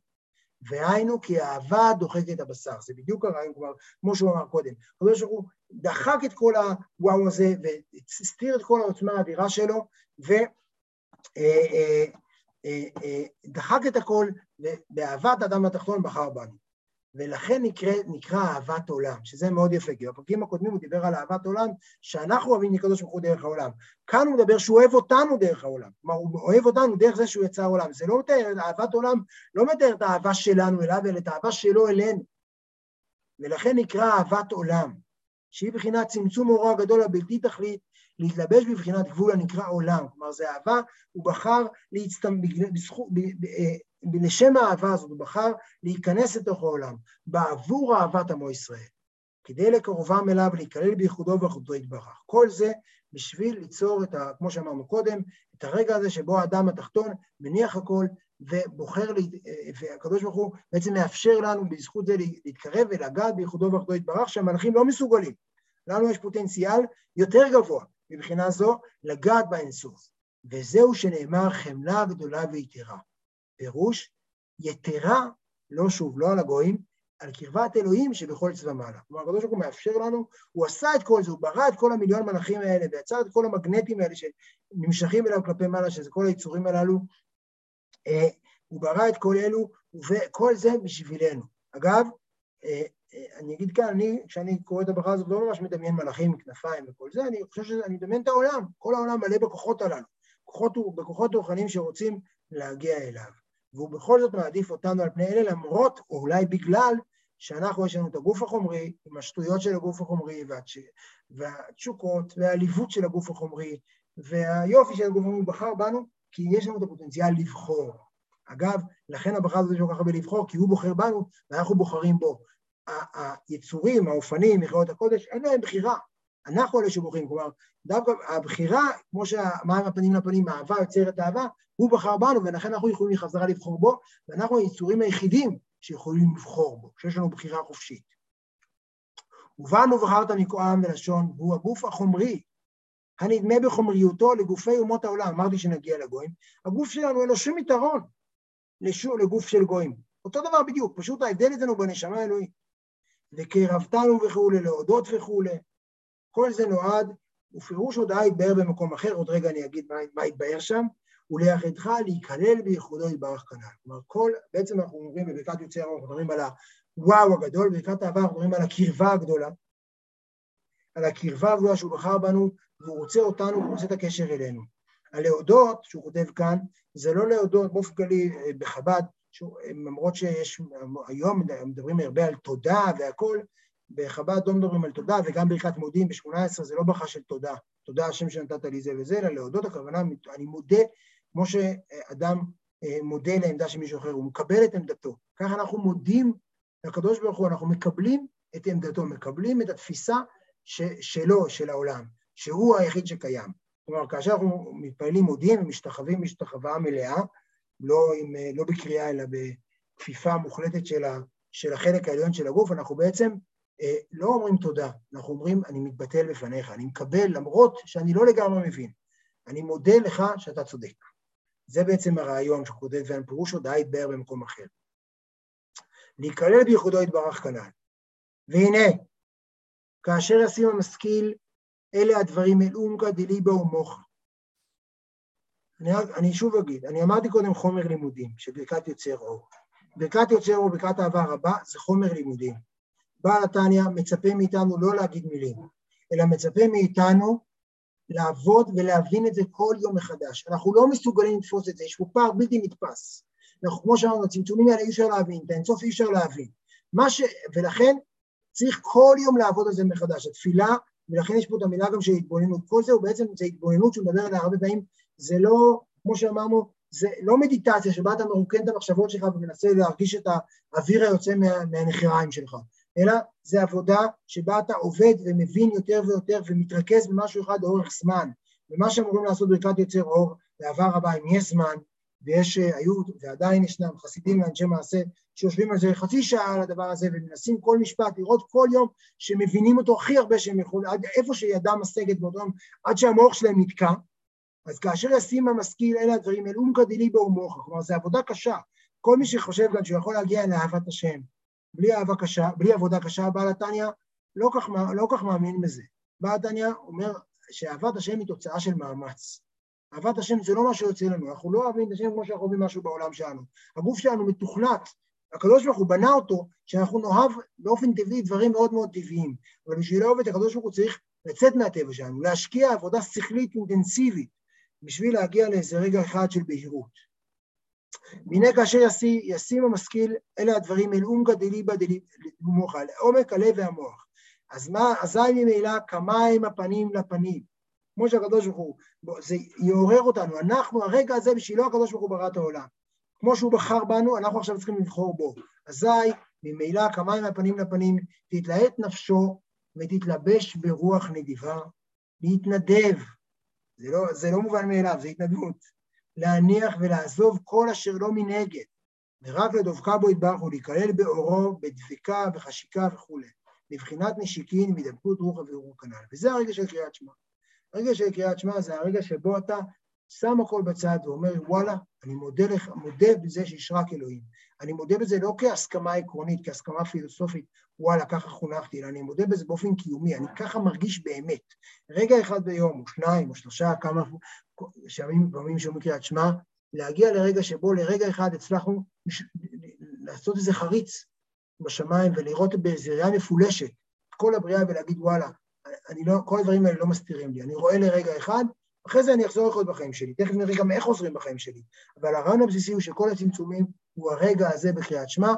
והיינו כי האהבה דוחקת את הבשר. זה בדיוק הרעיון כבר, כמו שהוא אמר קודם. הקדוש ברוך הוא דחק את כל הוואו הזה והסתיר את כל העוצמה האדירה שלו, ודחק אה, אה, אה, את הכל, ובאהבת האדם התחתון בחר בנו. ולכן נקרא, נקרא אהבת עולם, שזה מאוד יפה, כי בפרקים הקודמים הוא דיבר על אהבת עולם, שאנחנו אוהבים לקדוש ברוך הוא דרך העולם. כאן הוא מדבר שהוא אוהב אותנו דרך העולם. כלומר, הוא אוהב אותנו דרך זה שהוא יצא העולם. זה לא מתאר, אהבת עולם לא מתאר את האהבה שלנו אליו, אלא את האהבה שלו אלינו. ולכן נקרא אהבת עולם, שהיא בחינת צמצום אורו הגדול הבלתי תכלית, להתלבש בבחינת גבול הנקרא עולם. כלומר, זה אהבה, הוא בחר להצטמ... בזכות... אה, לשם האהבה הזאת הוא בחר להיכנס לתוך העולם, בעבור אהבת עמו ישראל, כדי לקרובם אליו ולהיכלל בייחודו ואחותו יתברך. כל זה בשביל ליצור את ה... כמו שאמרנו קודם, את הרגע הזה שבו האדם התחתון מניח הכל ובוחר. והקדוש ברוך הוא בעצם מאפשר לנו בזכות זה להתקרב ולגעת בייחודו ואחותו יתברך, שהמלאכים לא מסוגלים. לנו יש פוטנציאל יותר גבוה מבחינה זו לגעת באינסוף. וזהו שנאמר חמלה גדולה ויתרה. פירוש יתרה, לא שוב, לא על הגויים, על קרבת אלוהים שבכל צבא מעלה. כלומר, הקדוש ברוך הוא מאפשר לנו, הוא עשה את כל זה, הוא ברא את כל המיליון מלאכים האלה, ויצר את כל המגנטים האלה שנמשכים אליו כלפי מעלה, שזה כל היצורים הללו. אה, הוא ברא את כל אלו, וכל זה בשבילנו. אגב, אה, אה, אני אגיד כאן, אני, כשאני קורא את הברכה הזאת, לא ממש מדמיין מלאכים עם כנפיים וכל זה, אני חושב שאני מדמיין את העולם, כל העולם מלא בכוחות הללו, בכוחות, בכוחות רוחניים שרוצים להגיע אליו. והוא בכל זאת מעדיף אותנו על פני אלה, למרות, או אולי בגלל, שאנחנו, יש לנו את הגוף החומרי, עם השטויות של הגוף החומרי, והתש... והתשוקות, והעליבות של הגוף החומרי, והיופי של הגוף החומרי, הוא בחר בנו, כי יש לנו את הפוטנציאל לבחור. אגב, לכן הברכה הזאת יש כל כך הרבה לבחור, כי הוא בוחר בנו, ואנחנו בוחרים בו. היצורים, האופנים, מכללות הקודש, אין להם בחירה. אנחנו אלה שבוחרים, כלומר, דווקא הבחירה, כמו שהמים הפנים לפנים, האהבה יוצרת אהבה, הוא בחר בנו, ולכן אנחנו יכולים חזרה לבחור בו, ואנחנו היצורים היחידים שיכולים לבחור בו, שיש לנו בחירה חופשית. ובנו בחרת מכועם ולשון, והוא הגוף החומרי, הנדמה בחומריותו לגופי אומות העולם. אמרתי שנגיע לגויים. הגוף שלנו אין לו שום יתרון לשום, לגוף של גויים. אותו דבר בדיוק, פשוט ההבדל אצלנו בנשמה האלוהית. וקרבתנו וכולי, להודות וכולי. כל זה נועד, ופירוש הודעה יתבהר במקום אחר, עוד רגע אני אגיד מה, מה יתבהר שם, וליחדך להיכלל בייחודו יתברך כנ"ל. כלומר, כל, בעצם אנחנו אומרים בברכת יוצאי הרוב, אנחנו מדברים על הוואו הגדול, בברכת האהבה אנחנו מדברים על הקרבה הגדולה, על הקרבה הגדולה שהוא בחר בנו, והוא רוצה אותנו, והוא רוצה את הקשר אלינו. הלהודות, שהוא כותב כאן, זה לא להודות באופן כללי אה, בחב"ד, למרות שיש, היום מדברים הרבה על תודה והכול, בחב"ד לא מדברים על תודה, וגם ברכת מודים ב-18 זה לא ברכה של תודה, תודה השם שנתת לי זה וזה, אלא להודות הכוונה, אני מודה, כמו שאדם אה, מודה לעמדה של מישהו אחר, הוא מקבל את עמדתו. ככה אנחנו מודים לקדוש ברוך הוא, אנחנו מקבלים את עמדתו, מקבלים את התפיסה ש, שלו, של העולם, שהוא היחיד שקיים. כלומר, כאשר אנחנו מתפללים מודים ומשתחווים משתחווה מלאה, לא, עם, אה, לא בקריאה אלא בכפיפה מוחלטת של, ה, של החלק העליון של הגוף, אנחנו בעצם לא אומרים תודה, אנחנו אומרים, אני מתבטל בפניך, אני מקבל למרות שאני לא לגמרי מבין. אני מודה לך שאתה צודק. זה בעצם הרעיון שכותב ואן פירושו דאי יתבאר במקום אחר. להיכלל בייחודו יתברך כנ"ל. והנה, כאשר ישים המשכיל, אלה הדברים אל אומקא דליבא ומוחה. אני, אני שוב אגיד, אני אמרתי קודם חומר לימודים, שברכת יוצר אור. ברכת יוצר אור, ברכת אהבה רבה, זה חומר לימודים. בעל התניא מצפה מאיתנו לא להגיד מילים, אלא מצפה מאיתנו לעבוד ולהבין את זה כל יום מחדש. אנחנו לא מסוגלים לתפוס את זה, יש פה פער בלתי נתפס. אנחנו, כמו שאמרנו, הצמצומים האלה אי אפשר להבין, את האינסוף אי אפשר להבין. ש... ולכן צריך כל יום לעבוד על זה מחדש. התפילה, ולכן יש פה את המילה גם של התבוננות. כל זה הוא בעצם, זה התבוננות שהוא מדבר עליה הרבה פעמים, זה לא, כמו שאמרנו, זה לא מדיטציה שבה אתה מרוקן את המחשבות שלך ומנסה להרגיש את האוויר היוצא מה, מהנחיריים שלך, אלא זה עבודה שבה אתה עובד ומבין יותר ויותר ומתרכז במשהו אחד לאורך זמן. ומה שאמורים לעשות ברכת יוצר אור, בעבר רבה, אם יש זמן, ויש, אה, היו ועדיין ישנם חסידים ואנשי מעשה שיושבים על זה חצי שעה על הדבר הזה ומנסים כל משפט לראות כל יום שמבינים אותו הכי הרבה שהם יכולים, עד איפה שידם משגת באותו יום, עד שהמוח שלהם נתקע. אז כאשר ישים המשכיל אלה הדברים, אל אומקא דליבא ומוחה, כלומר זו עבודה קשה. כל מי שחושב גם שהוא יכול להגיע לאהבת השם, בלי אהבה קשה, בלי עבודה קשה, בעל התניא לא לא כך מאמין בזה. בעל התניא אומר שאהבת השם היא תוצאה של מאמץ. אהבת השם זה לא מה שיוצא לנו, אנחנו לא אוהבים את השם כמו שאנחנו אוהבים משהו בעולם שלנו. הגוף שלנו מתוכנת, הקדוש ברוך הוא בנה אותו, שאנחנו נאהב באופן טבעי דברים מאוד מאוד טבעיים. אבל בשביל לאהוב את הקדוש ברוך הוא צריך לצאת מהטבע שלנו, להשקיע עבודה שכלית אינטנסיבית, בשביל להגיע לאיזה רגע אחד של בהירות. והנה כאשר ישים, ישים המשכיל, אלה הדברים אל אומגא דליבא דליבא לעומק הלב והמוח. אז מה, אזי ממילא כמיים הפנים לפנים. כמו שהקדוש ברוך הוא, זה יעורר אותנו, אנחנו, הרגע הזה בשבילו הקדוש ברוך הוא ברא את העולם. כמו שהוא בחר בנו, אנחנו עכשיו צריכים לבחור בו. אזי ממילא כמיים מהפנים לפנים, תתלהט נפשו ותתלבש ברוח נדיבה, להתנדב. זה לא, זה לא מובן מאליו, זה התנדבות. להניח ולעזוב כל אשר לא מנגד, ורק לדבקה בו יתברך ולהיכלל באורו, בדבקה וחשיקה וכולי. מבחינת נשיקין, מדבקות רוחא ורוח כנ"ל. וזה הרגע של קריאת שמע. הרגע של קריאת שמע זה הרגע שבו אתה שם הכל בצד ואומר, וואלה, אני מודה, לך, מודה בזה שיש רק אלוהים. אני מודה בזה לא כהסכמה עקרונית, כהסכמה פילוסופית, וואלה, ככה חונכתי, אלא אני מודה בזה באופן קיומי, אני ככה מרגיש באמת. רגע אחד ביום, או שניים, או שלושה, כמה שמים פעמים שאומרים קריאת שמע, להגיע לרגע שבו לרגע אחד הצלחנו לעשות איזה חריץ בשמיים ולראות באיזו ראייה מפולשת את כל הבריאה ולהגיד, וואלה, אני לא, כל הדברים האלה לא מסתירים לי, אני רואה לרגע אחד, אחרי זה אני אחזור לחיות בחיים שלי, תכף נראה גם איך עוזרים בחיים שלי, אבל הרעיון הבסיסי הוא שכל הצמצומים הוא הרגע הזה בקריאת שמע,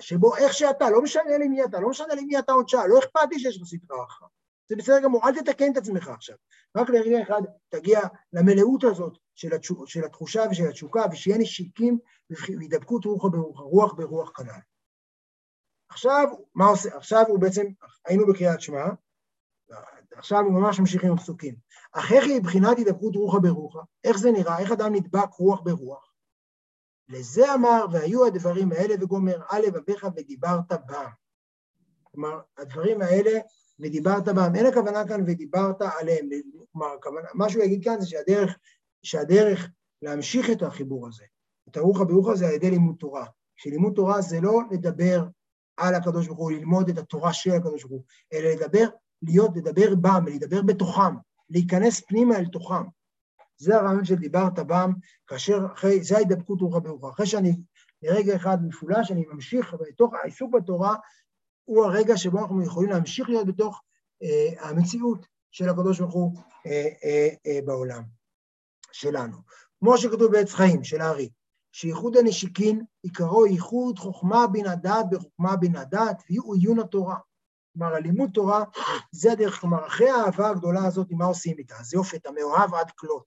שבו איך שאתה, לא משנה לי מי אתה, לא משנה לי מי אתה עוד שעה, לא אכפת לי שיש לך סדרה אחת. זה בסדר גמור, אל תתקן את עצמך עכשיו. רק לרגע אחד תגיע למלאות הזאת של, התשו, של התחושה ושל התשוקה, ושיהיה נשיקים והידבקות רוח ברוח, רוח ברוח כנ"ל. עכשיו, מה עושה? עכשיו הוא בעצם, היינו בקריאת שמע, עכשיו הוא ממש ממשיך עם הפסוקים. אך איך היא מבחינת הידבקות רוחא ברוחא? איך זה נראה? איך אדם נדבק רוח ברוח? לזה אמר, והיו הדברים האלה וגומר, א' אביך ודיברת בם. כלומר, הדברים האלה ודיברת בם, אין הכוונה כאן ודיברת עליהם. כלומר, הכוונה, מה שהוא יגיד כאן זה שהדרך, שהדרך להמשיך את החיבור הזה, את הרוחא ברוחא זה על ידי לימוד תורה. שלימוד תורה זה לא לדבר על הקדוש ברוך הוא, ללמוד את התורה של הקדוש ברוך הוא, אלא לדבר להיות, לדבר בם, לדבר בתוכם, להיכנס פנימה אל תוכם. זה הרעיון של דיברת בם, כאשר אחרי, זה ההידבקות רוחא ברוחא. אחרי שאני לרגע אחד מפולש, אני ממשיך בתוך העיסוק בתורה, הוא הרגע שבו אנחנו יכולים להמשיך להיות בתוך אה, המציאות של הקדוש ברוך הוא אה, אה, אה, בעולם שלנו. כמו שכתוב בעץ חיים של הארי, שייחוד הנשיקין עיקרו ייחוד חוכמה בין הדת בחוכמה בין הדת, ויהיו עיון התורה. כלומר, הלימוד תורה זה הדרך, כלומר, אחרי האהבה הגדולה הזאת, מה עושים איתה? זה יופי, אתה מאוהב עד כלות.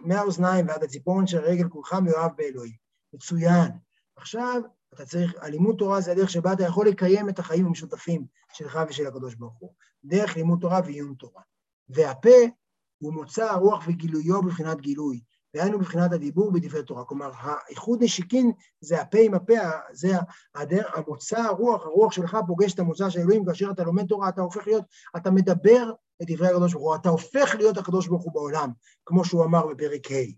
מהאוזניים ועד הציפורן של הרגל, כולך מאוהב באלוהים. מצוין. עכשיו, אתה צריך, הלימוד תורה זה הדרך שבה אתה יכול לקיים את החיים המשותפים שלך ושל הקדוש ברוך הוא. דרך לימוד תורה ועיון תורה. והפה הוא מוצא הרוח וגילויו בבחינת גילוי, והיינו מבחינת הדיבור בדברי תורה. כלומר, האיחוד נשיקין זה הפה עם הפה, זה המוצא הרוח, הרוח שלך פוגש את המוצא של אלוהים, כאשר אתה לומד תורה, אתה הופך להיות, אתה מדבר את דברי הקדוש ברוך הוא, אתה הופך להיות הקדוש ברוך הוא בעולם, כמו שהוא אמר בפרק ה'.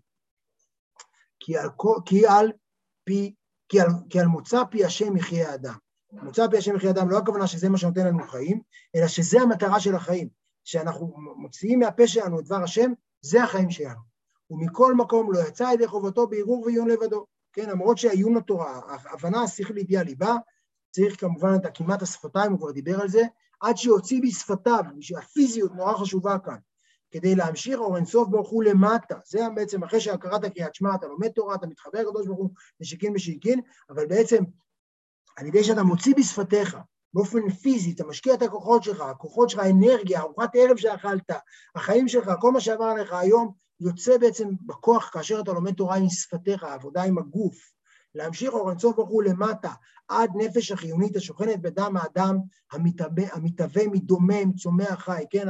כי על, כי על פי, כי על, כי על מוצא פי השם יחיה האדם. מוצא פי השם יחיה האדם, לא הכוונה שזה מה שנותן לנו חיים, אלא שזה המטרה של החיים. שאנחנו מוציאים מהפה שלנו את דבר השם, זה החיים שלנו. ומכל מקום לא יצא ידי חובתו בערעור ועיון לבדו. כן, למרות שעיון התורה, ההבנה השכלית היא הליבה, צריך כמובן את הקימת השפתיים, הוא כבר דיבר על זה, עד שיוציא בשפתיו, הפיזיות נורא חשובה כאן, כדי להמשיך אור אינסוף ברוך הוא למטה. זה בעצם אחרי שהכרת הקריאת שמע, אתה לומד תורה, אתה מתחבר לקדוש ברוך הוא נשיקין בשיקין, אבל בעצם על ידי שאתה מוציא בשפתיך באופן פיזי, אתה משקיע את הכוחות שלך, הכוחות שלך, האנרגיה, ארוחת ערב שאכלת, החיים שלך, כל מה שעבר עליך היום, יוצא בעצם בכוח כאשר אתה לומד תורה עם שפתיך, העבודה עם הגוף. להמשיך אור אינסוף ברוך הוא למטה, עד נפש החיונית השוכנת בדם האדם, המתהווה מדומם, צומח חי, כן?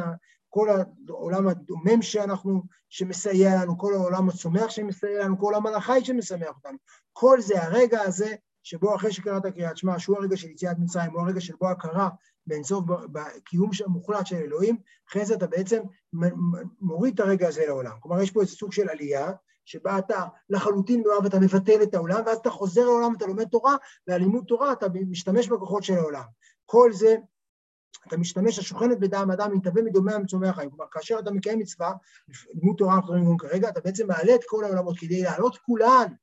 כל העולם הדומם שאנחנו, שמסייע לנו, כל העולם הצומח שמסייע לנו, כל העולם החי שמשמח אותנו. כל זה, הרגע הזה, שבו אחרי שקראת קריאת שמע, שהוא הרגע של יציאת מצרים, הוא הרגע שבו הכרה באינסוף, בקיום המוחלט של אלוהים, אחרי זה אתה בעצם מוריד את הרגע הזה לעולם. כלומר, יש פה איזה סוג של עלייה, שבה אתה לחלוטין מאוהב, אתה מבטל את העולם, ואז אתה חוזר לעולם, אתה לומד תורה, והלימוד תורה אתה משתמש בכוחות של העולם. כל זה, אתה משתמש, השוכנת בדם אדם, מתהווה מדומה המצומח חיים. כלומר, כאשר אתה מקיים מצווה, לימוד תורה אנחנו מדברים כרגע, אתה בעצם מעלה את כל העולמות כדי לעלות כולן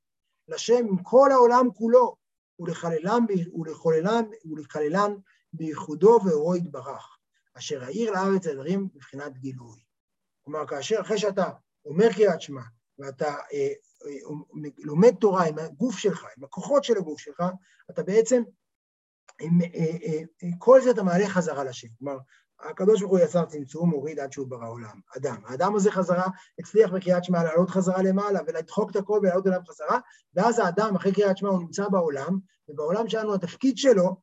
לשם עם כל העולם כולו, ולחללם, ולחוללם, ולכללן בייחודו ואורו יתברך, אשר העיר לארץ הדברים מבחינת גילוי. כלומר, כאשר אחרי שאתה אומר קריאת שמע, ואתה אה, אה, לומד תורה עם הגוף שלך, עם הכוחות של הגוף שלך, אתה בעצם, עם, אה, אה, אה, כל זה אתה מעלה חזרה לשם. כלומר, הקדוש ברוך הוא יצר צמצום, הוריד עד שהוא ברא עולם, אדם. האדם הזה חזרה, הצליח בקריאת שמע לעלות חזרה למעלה ולדחוק את הכל ולעלות אליו חזרה, ואז האדם, אחרי קריאת שמע, הוא נמצא בעולם, ובעולם שלנו התפקיד שלו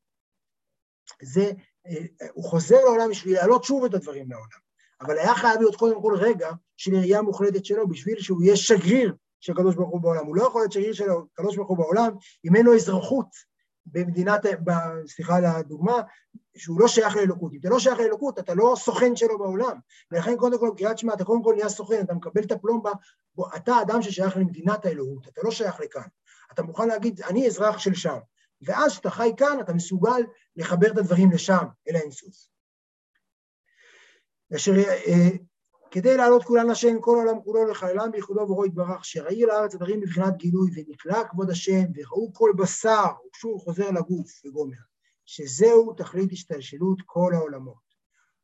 זה, אה, הוא חוזר לעולם בשביל להעלות שוב את הדברים לעולם. אבל היה חייב להיות קודם כל רגע של ראייה מוחלטת שלו בשביל שהוא יהיה שגריר של הקדוש ברוך הוא בעולם. הוא לא יכול להיות שגריר של הקדוש ברוך הוא בעולם אם אין לו אזרחות במדינת, סליחה על הדוגמה, שהוא לא שייך לאלוקות. אם אתה לא שייך לאלוקות, אתה לא סוכן שלו בעולם. ולכן קודם כל, קריאת שמע, אתה קודם כל נהיה סוכן, אתה מקבל את הפלומבה, בו, אתה אדם ששייך למדינת האלוהות, אתה לא שייך לכאן. אתה מוכן להגיד, אני אזרח של שם. ואז כשאתה חי כאן, אתה מסוגל לחבר את הדברים לשם, אל האינסוף. אשר אה, כדי לעלות כולן השם, כל העולם כולו לחללם בייחודו וברו יתברך, שראי לארץ הדברים מבחינת גילוי, ונקלע כבוד השם, וראו כל בשר, ושוב חוזר לגוף וגומר, שזהו תכלית השתלשלות כל העולמות.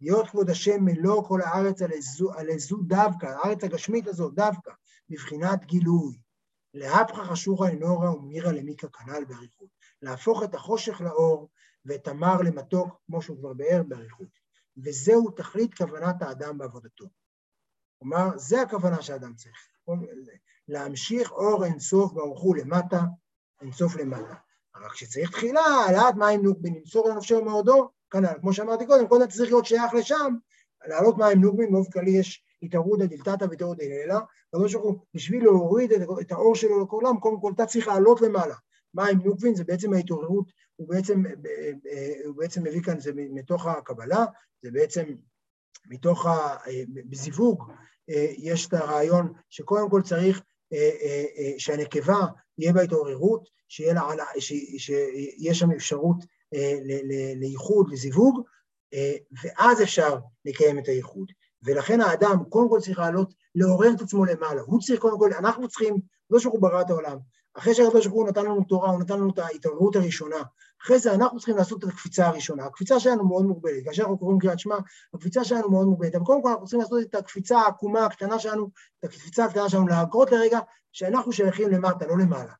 להיות כבוד השם מלוא כל הארץ על איזו, על איזו דווקא, הארץ הגשמית הזאת דווקא, מבחינת גילוי. להפכה חשוכה לנורה וממירה למיקה כנ"ל באריכות. להפוך את החושך לאור ואת המר למתוק, כמו שהוא כבר באר באריכות. וזהו תכלית כוונת האדם בעבודתו. כלומר, זה הכוונה שהאדם צריך. להמשיך אור אינסוף ברוך הוא למטה, אינסוף למטה. אבל כשצריך תחילה, העלאת מים נוקבין, למסור לנפשו ומאודו, כנ"ל, כמו שאמרתי קודם, קודם צריך להיות שייך לשם, להעלות מים נוקבין, באופן כללי יש התערותא דלתתא ותערותא דלילה, הקדוש בשביל להוריד את האור שלו לכל עולם, קודם כל אתה צריך לעלות למעלה. מים נוקבין זה בעצם ההתעוררות, הוא בעצם, הוא בעצם מביא כאן, זה מתוך הקבלה, זה בעצם מתוך, ה, בזיווג יש את הרעיון שקודם כל צריך שהנקבה יהיה בה התעוררות, שיהיה לה, שיש שם אפשרות לייחוד, לזיווג, ואז אפשר לקיים את הייחוד. ולכן האדם קודם כל צריך לעלות, לעורר את עצמו למעלה. הוא צריך קודם כל, אנחנו צריכים, לא שהוא ברא את העולם, אחרי שהקדוש ברוך הוא נתן לנו תורה, הוא נתן לנו את ההתעוררות הראשונה. אחרי זה אנחנו צריכים לעשות את הקפיצה הראשונה. הקפיצה שלנו מאוד מוגבלת. כאשר אנחנו קוראים קריאת שמע, הקפיצה שלנו מאוד מוגבלת. אבל קודם כל אנחנו צריכים לעשות את הקפיצה העקומה הקטנה שלנו, את הקפיצה הקטנה שלנו, להגרות לרגע שאנחנו שייכים למטה, לא למעלה.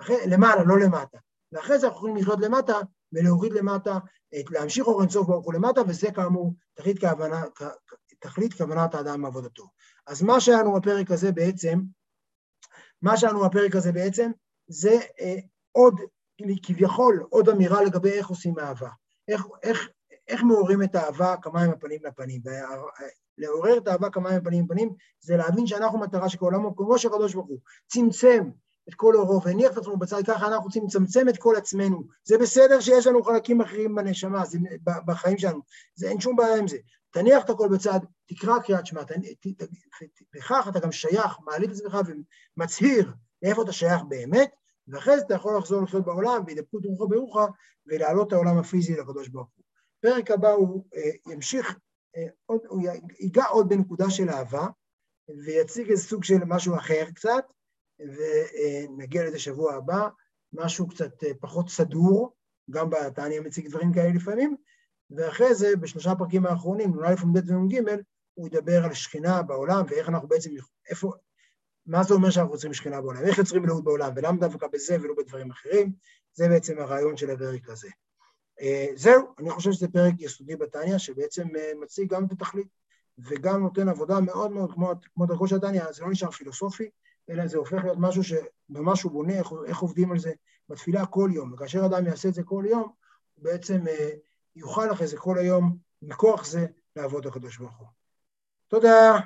אחרי, למעלה, לא למטה. ואחרי זה אנחנו יכולים לחיות למטה ולהוריד למטה, את, להמשיך אור אינסוף ברוך הוא למטה, וזה כאמור תכלית, כוונה, תכלית כוונת האדם מעבודתו. אז מה שהיה לנו בפרק הזה בעצם, מה שהיה לנו בפרק הזה בעצם, זה אה, עוד, כביכול, עוד אמירה לגבי איך עושים אהבה. איך, איך, איך מעוררים את האהבה כמה עם הפנים לפנים. לעורר את האהבה כמה עם הפנים לפנים זה להבין שאנחנו מטרה של כל העולם, כמו שהקדוש ברוך הוא צמצם את כל אורו והניח את עצמו בצד, ככה אנחנו רוצים לצמצם את כל עצמנו. זה בסדר שיש לנו חלקים אחרים בנשמה, זה, בחיים שלנו, זה, אין שום בעיה עם זה. תניח את הכל בצד, תקרא קריאת שמע, בכך אתה גם שייך, מעליב את עצמך ומצהיר לאיפה אתה שייך באמת, ואחרי זה אתה יכול לחזור לחיות בעולם, וידבקות רוחו ברוחו, ולהעלות את העולם הפיזי לקדוש ברוך הוא. פרק הבא הוא uh, ימשיך, עוד, הוא ייגע עוד בנקודה של אהבה, ויציג איזה סוג של משהו אחר קצת, ונגיע לזה שבוע הבא, משהו קצת פחות סדור, גם בתעניה מציג דברים כאלה לפעמים, ואחרי זה, בשלושה פרקים האחרונים, לפעמים ב' ונ"ג, הוא ידבר על שכינה בעולם, ואיך אנחנו בעצם, איפה, מה זה אומר שאנחנו יוצרים שכינה בעולם, איך יוצרים מלאות בעולם, ולמה דווקא בזה ולא בדברים אחרים, זה בעצם הרעיון של הפרק הזה. אה, זהו, אני חושב שזה פרק יסודי בתניא, שבעצם אה, מציג גם את התכלית, וגם נותן עבודה מאוד מאוד כמו, כמו דרכו של התניא, זה לא נשאר פילוסופי, אלא זה הופך להיות משהו שממש הוא בונה, איך, איך עובדים על זה בתפילה כל יום, וכאשר אדם יעשה את זה כל יום, הוא בעצם אה, יוכל אחרי זה כל היום, מכוח זה, לעבוד הקדוש ברוך הוא. תודה.